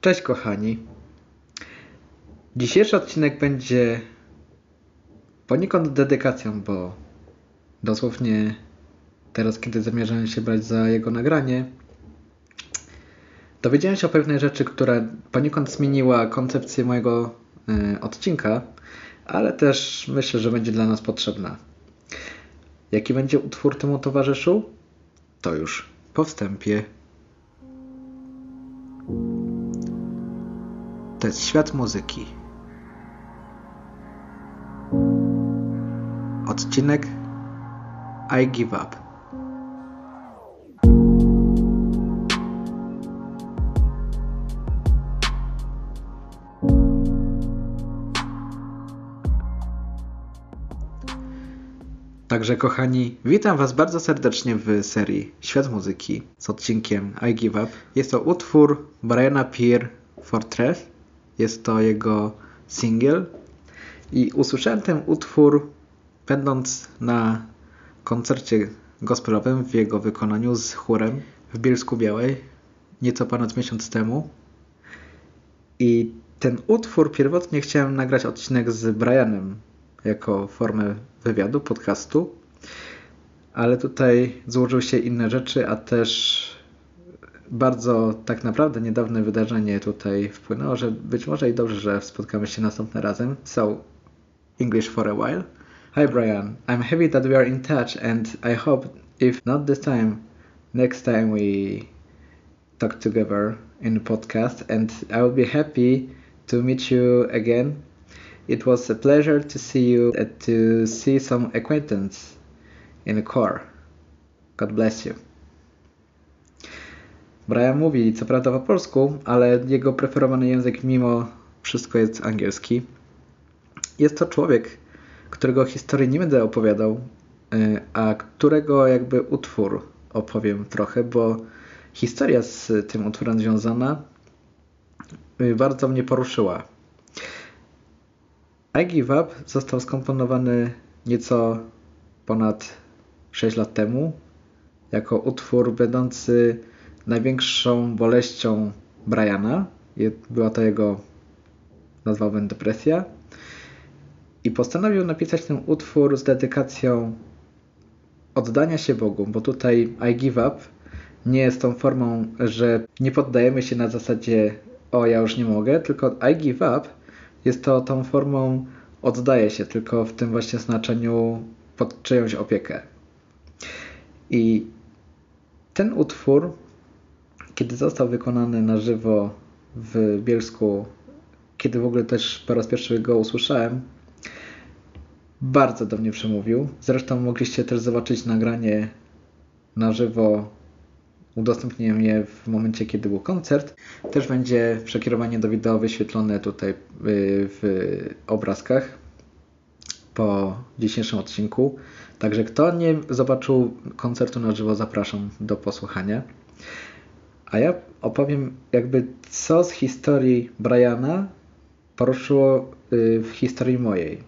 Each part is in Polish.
Cześć kochani. Dzisiejszy odcinek będzie poniekąd dedykacją, bo dosłownie teraz, kiedy zamierzałem się brać za jego nagranie, dowiedziałem się o pewnej rzeczy, która poniekąd zmieniła koncepcję mojego y, odcinka, ale też myślę, że będzie dla nas potrzebna. Jaki będzie utwór temu towarzyszył? To już po wstępie. To jest świat muzyki. Odcinek I Give Up. Także kochani, witam Was bardzo serdecznie w serii Świat Muzyki z odcinkiem I Give Up. Jest to utwór Briana Peer Fortress. Jest to jego single. I usłyszałem ten utwór będąc na koncercie gospelowym w jego wykonaniu z chórem w Bielsku Białej nieco ponad miesiąc temu. I ten utwór pierwotnie chciałem nagrać odcinek z Brianem jako formę wywiadu, podcastu, ale tutaj złożyły się inne rzeczy, a też bardzo tak naprawdę niedawne wydarzenie tutaj wpłynęło, że być może i dobrze, że spotkamy się następnym razem. So, English for a while. Hi Brian, I'm happy that we are in touch and I hope if not this time, next time we talk together in a podcast and I will be happy to meet you again. It was a pleasure to see you and to see some acquaintance in a car. God bless you. Brian mówi co prawda po polsku, ale jego preferowany język mimo wszystko jest angielski. Jest to człowiek, którego historii nie będę opowiadał, a którego jakby utwór opowiem trochę, bo historia z tym utworem związana bardzo mnie poruszyła. I Give Up został skomponowany nieco ponad 6 lat temu jako utwór będący największą boleścią Briana. Była to jego, nazwałbym, depresja. I postanowił napisać ten utwór z dedykacją oddania się Bogu, bo tutaj I Give Up nie jest tą formą, że nie poddajemy się na zasadzie o ja już nie mogę, tylko I Give Up jest to tą formą oddaję się, tylko w tym właśnie znaczeniu pod czyjąś opiekę. I ten utwór, kiedy został wykonany na żywo w Bielsku, kiedy w ogóle też po raz pierwszy go usłyszałem, bardzo do mnie przemówił. Zresztą mogliście też zobaczyć nagranie na żywo. Udostępniłem je w momencie, kiedy był koncert. Też będzie przekierowanie do wideo wyświetlone tutaj w obrazkach po dzisiejszym odcinku. Także kto nie zobaczył koncertu na żywo, zapraszam do posłuchania. A ja opowiem jakby co z historii Briana poruszyło w historii mojej.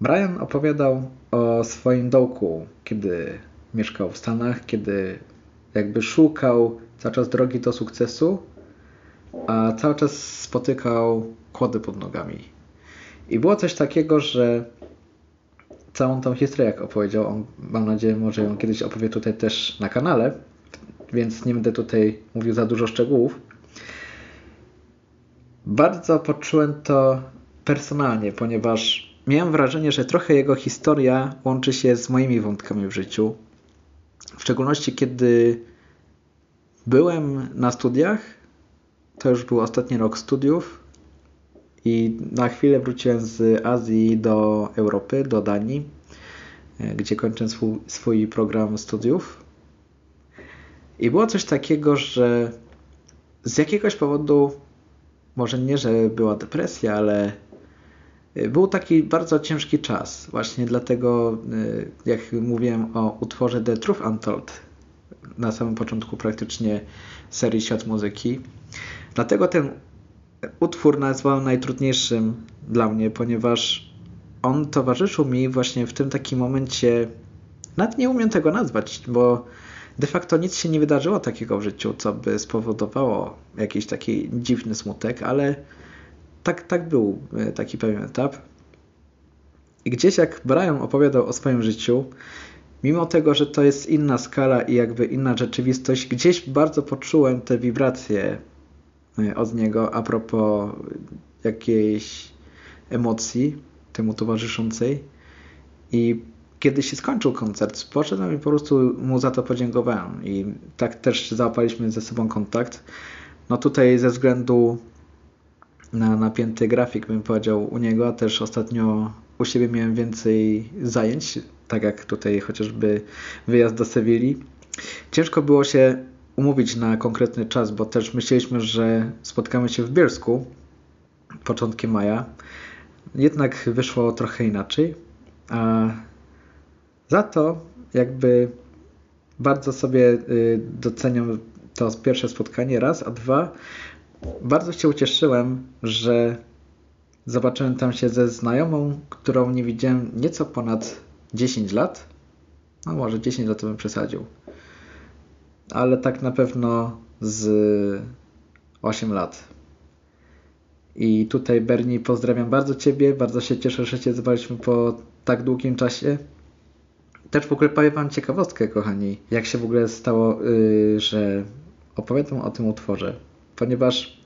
Brian opowiadał o swoim dołku, kiedy mieszkał w Stanach, kiedy jakby szukał cały czas drogi do sukcesu, a cały czas spotykał kłody pod nogami. I było coś takiego, że całą tą historię, jak opowiedział, on, mam nadzieję, może ją kiedyś opowie tutaj też na kanale, więc nie będę tutaj mówił za dużo szczegółów. Bardzo poczułem to personalnie, ponieważ miałem wrażenie, że trochę jego historia łączy się z moimi wątkami w życiu. W szczególności, kiedy byłem na studiach, to już był ostatni rok studiów i na chwilę wróciłem z Azji do Europy, do Danii, gdzie kończę swój, swój program studiów. I było coś takiego, że z jakiegoś powodu, może nie, że była depresja, ale był taki bardzo ciężki czas. Właśnie dlatego, jak mówiłem o utworze The Truth Untold na samym początku praktycznie serii Świat Muzyki. Dlatego ten utwór nazwałem najtrudniejszym dla mnie, ponieważ on towarzyszył mi właśnie w tym takim momencie, nawet nie umiem tego nazwać, bo de facto nic się nie wydarzyło takiego w życiu, co by spowodowało jakiś taki dziwny smutek, ale tak, tak był e, taki pewien etap. I gdzieś jak Brian opowiadał o swoim życiu, mimo tego, że to jest inna skala i jakby inna rzeczywistość, gdzieś bardzo poczułem te wibracje od niego a propos jakiejś emocji temu towarzyszącej. I kiedy się skończył koncert, poszedłem i po prostu mu za to podziękowałem. I tak też załapaliśmy ze sobą kontakt. No tutaj ze względu na napięty grafik, bym powiedział, u niego, a też ostatnio u siebie miałem więcej zajęć, tak jak tutaj chociażby wyjazd do Sewilli. Ciężko było się umówić na konkretny czas, bo też myśleliśmy, że spotkamy się w Bielsku początkiem maja. Jednak wyszło trochę inaczej. A za to jakby bardzo sobie y, doceniam to pierwsze spotkanie raz, a dwa bardzo się ucieszyłem, że zobaczyłem tam się ze znajomą, którą nie widziałem nieco ponad 10 lat. No może 10 lat to bym przesadził. Ale tak na pewno z 8 lat. I tutaj Bernie pozdrawiam bardzo Ciebie, bardzo się cieszę, że Cię zobaczyliśmy po tak długim czasie. Też w ogóle powiem Wam ciekawostkę, kochani, jak się w ogóle stało, yy, że opowiadam o tym utworze. Ponieważ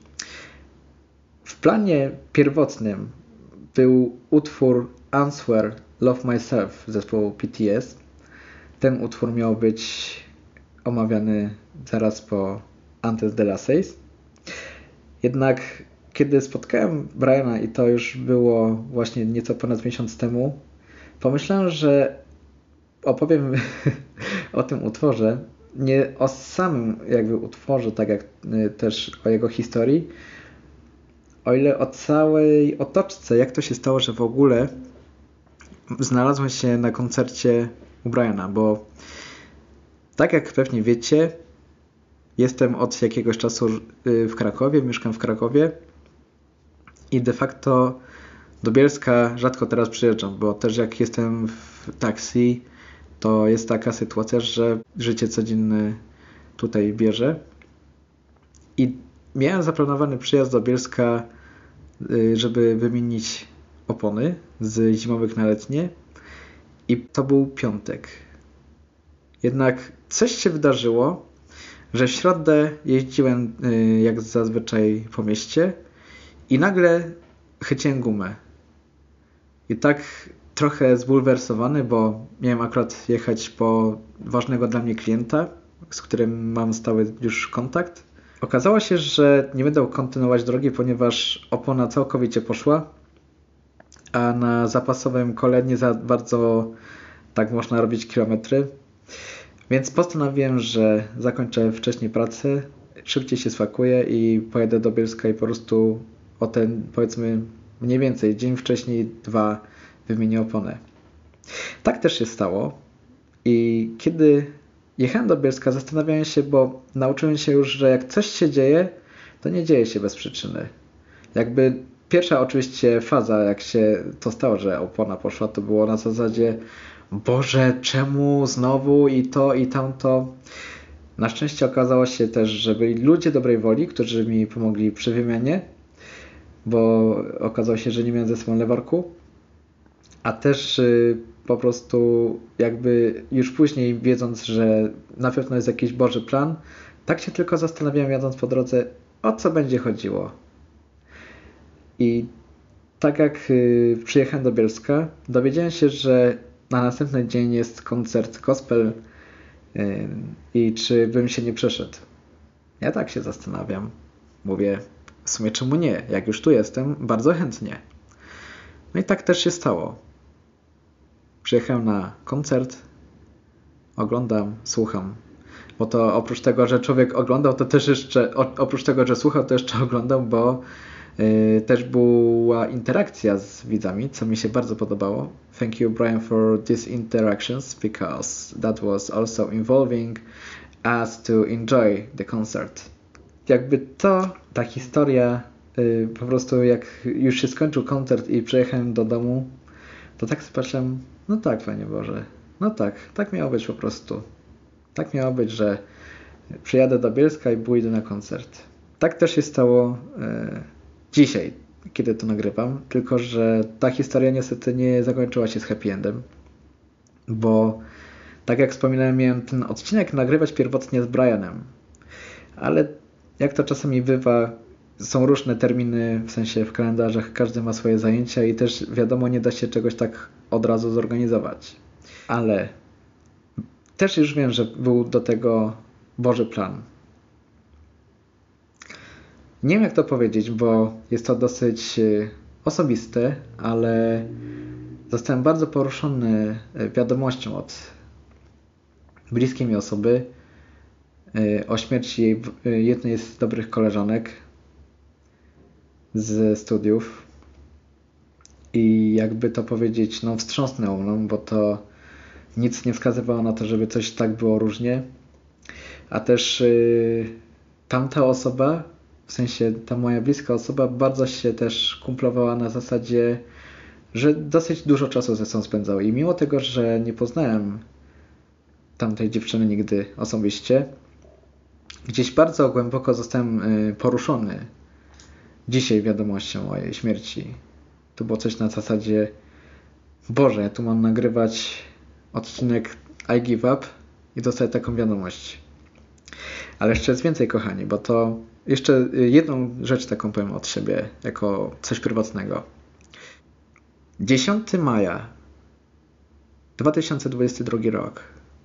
w planie pierwotnym był utwór Answer Love Myself zespołu PTS. Ten utwór miał być omawiany zaraz po Antes de la Seis. Jednak kiedy spotkałem Briana i to już było właśnie nieco ponad miesiąc temu, pomyślałem, że opowiem o tym utworze, nie o samym jakby utworze, tak jak y, też o jego historii, o ile o całej otoczce, jak to się stało, że w ogóle znalazłem się na koncercie u Briana, bo tak jak pewnie wiecie, jestem od jakiegoś czasu y, w Krakowie, mieszkam w Krakowie i de facto do Bielska rzadko teraz przyjeżdżam, bo też jak jestem w taksi, to jest taka sytuacja, że życie codzienne tutaj bierze. I miałem zaplanowany przyjazd do Bielska, y, żeby wymienić opony z zimowych na letnie. I to był piątek. Jednak coś się wydarzyło, że w środę jeździłem y, jak zazwyczaj po mieście i nagle chyciłem gumę. I tak trochę zbulwersowany, bo miałem akurat jechać po ważnego dla mnie klienta, z którym mam stały już kontakt. Okazało się, że nie będę kontynuować drogi, ponieważ opona całkowicie poszła, a na zapasowym kole nie za bardzo tak można robić kilometry. Więc postanowiłem, że zakończę wcześniej pracę, szybciej się spakuję i pojadę do Bielska i po prostu o ten, powiedzmy, mniej więcej dzień wcześniej, dwa wymienię oponę. Tak też się stało i kiedy jechałem do Bielska, zastanawiałem się, bo nauczyłem się już, że jak coś się dzieje, to nie dzieje się bez przyczyny. Jakby pierwsza oczywiście faza, jak się to stało, że opona poszła, to było na zasadzie Boże, czemu znowu i to i tamto. Na szczęście okazało się też, że byli ludzie dobrej woli, którzy mi pomogli przy wymianie, bo okazało się, że nie miałem ze sobą lewarku a też y, po prostu jakby już później wiedząc, że na pewno jest jakiś Boży plan, tak się tylko zastanawiałem jadąc po drodze, o co będzie chodziło. I tak jak y, przyjechałem do Bielska, dowiedziałem się, że na następny dzień jest koncert gospel y, i czy bym się nie przeszedł. Ja tak się zastanawiam. Mówię, w sumie czemu nie? Jak już tu jestem, bardzo chętnie. No i tak też się stało. Przyjechałem na koncert, oglądam, słucham. Bo to oprócz tego, że człowiek oglądał, to też jeszcze, oprócz tego, że słuchał, to jeszcze oglądał, bo też była interakcja z widzami, co mi się bardzo podobało. Thank you, Brian, for these interactions, because that was also involving us to enjoy the concert. Jakby to, ta historia, yy, po prostu jak już się skończył koncert i przyjechałem do domu, to tak patrzyłem, no tak, Panie Boże. No tak, tak miało być po prostu. Tak miało być, że przyjadę do Bielska i pójdę na koncert. Tak też się stało e, dzisiaj, kiedy to nagrywam, tylko że ta historia niestety nie zakończyła się z happy endem, bo tak jak wspominałem, miałem ten odcinek nagrywać pierwotnie z Brianem, ale jak to czasami bywa, są różne terminy, w sensie w kalendarzach każdy ma swoje zajęcia i też wiadomo, nie da się czegoś tak od razu zorganizować. Ale też już wiem, że był do tego Boży plan. Nie wiem jak to powiedzieć, bo jest to dosyć e, osobiste, ale zostałem bardzo poruszony e, wiadomością od bliskiej mi osoby e, o śmierci jednej z dobrych koleżanek ze studiów. I jakby to powiedzieć, no wstrząsnęło mną, bo to nic nie wskazywało na to, żeby coś tak było różnie. A też yy, tamta osoba, w sensie ta moja bliska osoba, bardzo się też kumplowała na zasadzie, że dosyć dużo czasu ze sobą spędzał. I mimo tego, że nie poznałem tamtej dziewczyny nigdy osobiście, gdzieś bardzo głęboko zostałem yy, poruszony dzisiaj wiadomością o jej śmierci. To było coś na zasadzie Boże, tu mam nagrywać odcinek I Give Up i dostać taką wiadomość. Ale jeszcze jest więcej, kochani, bo to jeszcze jedną rzecz taką powiem od siebie, jako coś prywatnego. 10 maja 2022 rok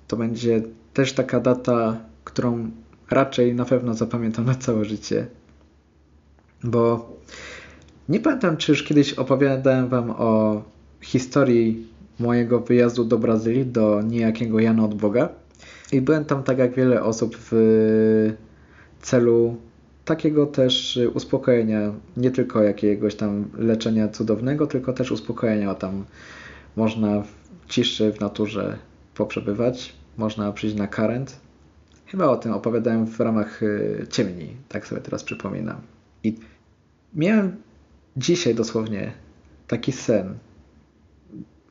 to będzie też taka data, którą raczej na pewno zapamiętam na całe życie, bo nie pamiętam, czy już kiedyś opowiadałem Wam o historii mojego wyjazdu do Brazylii, do niejakiego Jana od Boga. I byłem tam tak jak wiele osób w celu takiego też uspokojenia, nie tylko jakiegoś tam leczenia cudownego, tylko też uspokojenia. Tam można w ciszy, w naturze poprzebywać, można przyjść na karent. Chyba o tym opowiadałem w ramach y, ciemni, tak sobie teraz przypominam. I miałem dzisiaj dosłownie taki sen,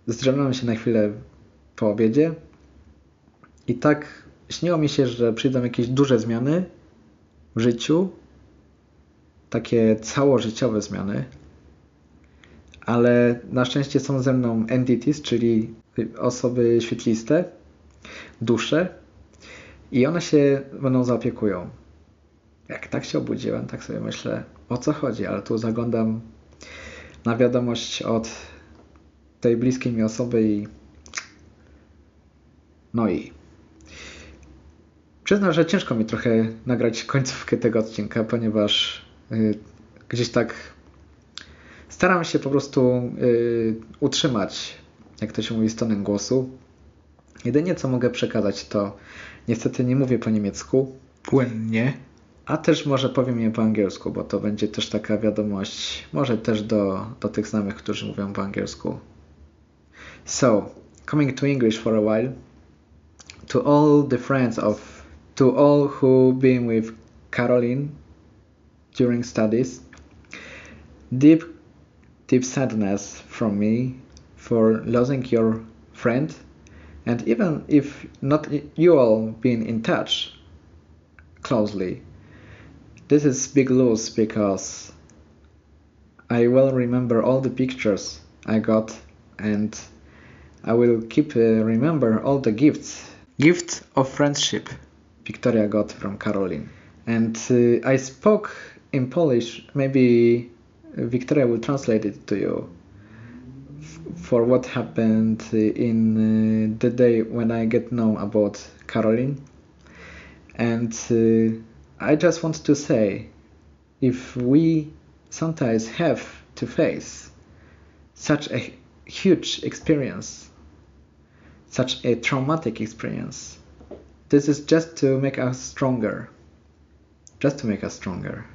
zdrzemnąłem się na chwilę po obiedzie i tak śniło mi się, że przyjdą jakieś duże zmiany w życiu, takie całożyciowe zmiany, ale na szczęście są ze mną entities, czyli osoby świetliste, dusze i one się mną zaopiekują. Jak tak się obudziłem, tak sobie myślę, o co chodzi, ale tu zaglądam na wiadomość od tej bliskiej mi osoby i no i przyznam, że ciężko mi trochę nagrać końcówkę tego odcinka, ponieważ gdzieś tak staram się po prostu y, utrzymać, jak to się mówi, stonem głosu. Jedynie co mogę przekazać to niestety nie mówię po niemiecku. Płynnie. A też może powiem je po angielsku, bo to będzie też taka wiadomość, może też do, do tych znajomych, którzy mówią po angielsku. So, coming to English for a while, to all the friends of, to all who been with Caroline during studies, deep, deep sadness from me for losing your friend, and even if not you all been in touch closely, this is big loss because I will remember all the pictures I got and I will keep uh, remember all the gifts. Gifts of friendship. Victoria got from Caroline. And uh, I spoke in Polish. Maybe Victoria will translate it to you for what happened in uh, the day when I get know about Caroline. And uh, I just want to say, if we sometimes have to face such a huge experience such a traumatic experience. This is just to make us stronger. Just to make us stronger.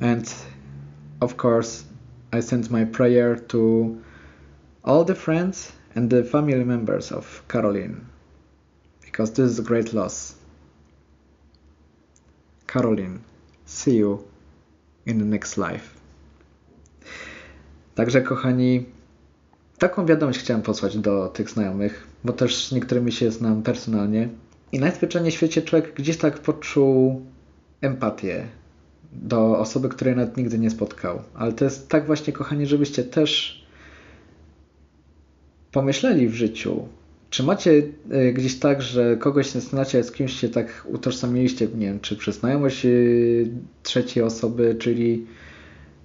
And of course, I send my prayer to all the friends and the family members of Caroline because this is a great loss. Caroline, see you in the next life. Także kochani, taką wiadomość chciałem posłać do tych znajomych, bo też z niektórymi się znam personalnie. I najzwyczajniej w świecie człowiek gdzieś tak poczuł empatię do osoby, której nawet nigdy nie spotkał. Ale to jest tak właśnie, kochani, żebyście też pomyśleli w życiu, czy macie y, gdzieś tak, że kogoś znacie, z kimś się tak utożsamiliście, nie wiem, czy przez znajomość y, trzeciej osoby, czyli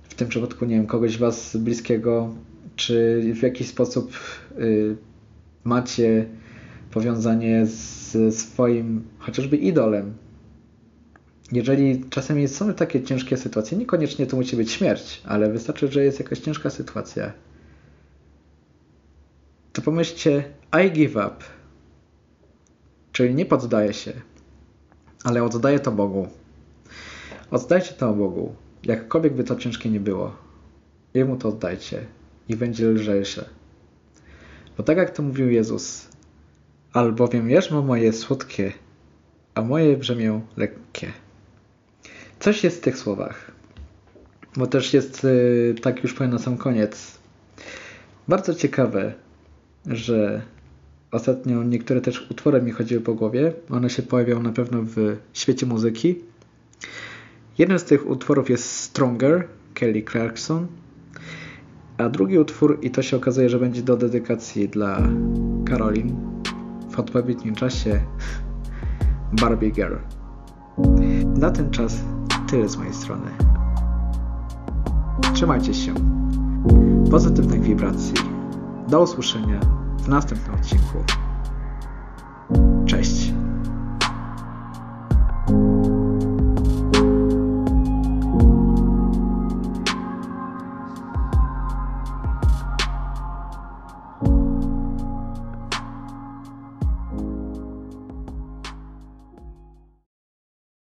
w tym przypadku, nie wiem, kogoś was bliskiego, czy w jakiś sposób y, macie powiązanie z swoim chociażby idolem. Jeżeli czasami są takie ciężkie sytuacje, niekoniecznie to musi być śmierć, ale wystarczy, że jest jakaś ciężka sytuacja, to pomyślcie I give up. Czyli nie poddaję się, ale oddaję to Bogu. Oddajcie to Bogu. Jakkolwiek by to ciężkie nie było. Jemu to oddajcie i będzie lżejsze. Bo tak jak to mówił Jezus, albowiem jarzmo moje słodkie, a moje brzemię lekkie. Coś jest w tych słowach. Bo też jest, y, tak już powiem na sam koniec, bardzo ciekawe, że ostatnio niektóre też utwory mi chodziły po głowie. One się pojawiają na pewno w świecie muzyki. Jeden z tych utworów jest Stronger, Kelly Clarkson. A drugi utwór, i to się okazuje, że będzie do dedykacji dla Karolin w odpowiednim czasie, Barbie Girl. Na ten czas tyle z mojej strony. Trzymajcie się. Pozytywnych wibracji. Do usłyszenia w następnym odcinku. Cześć.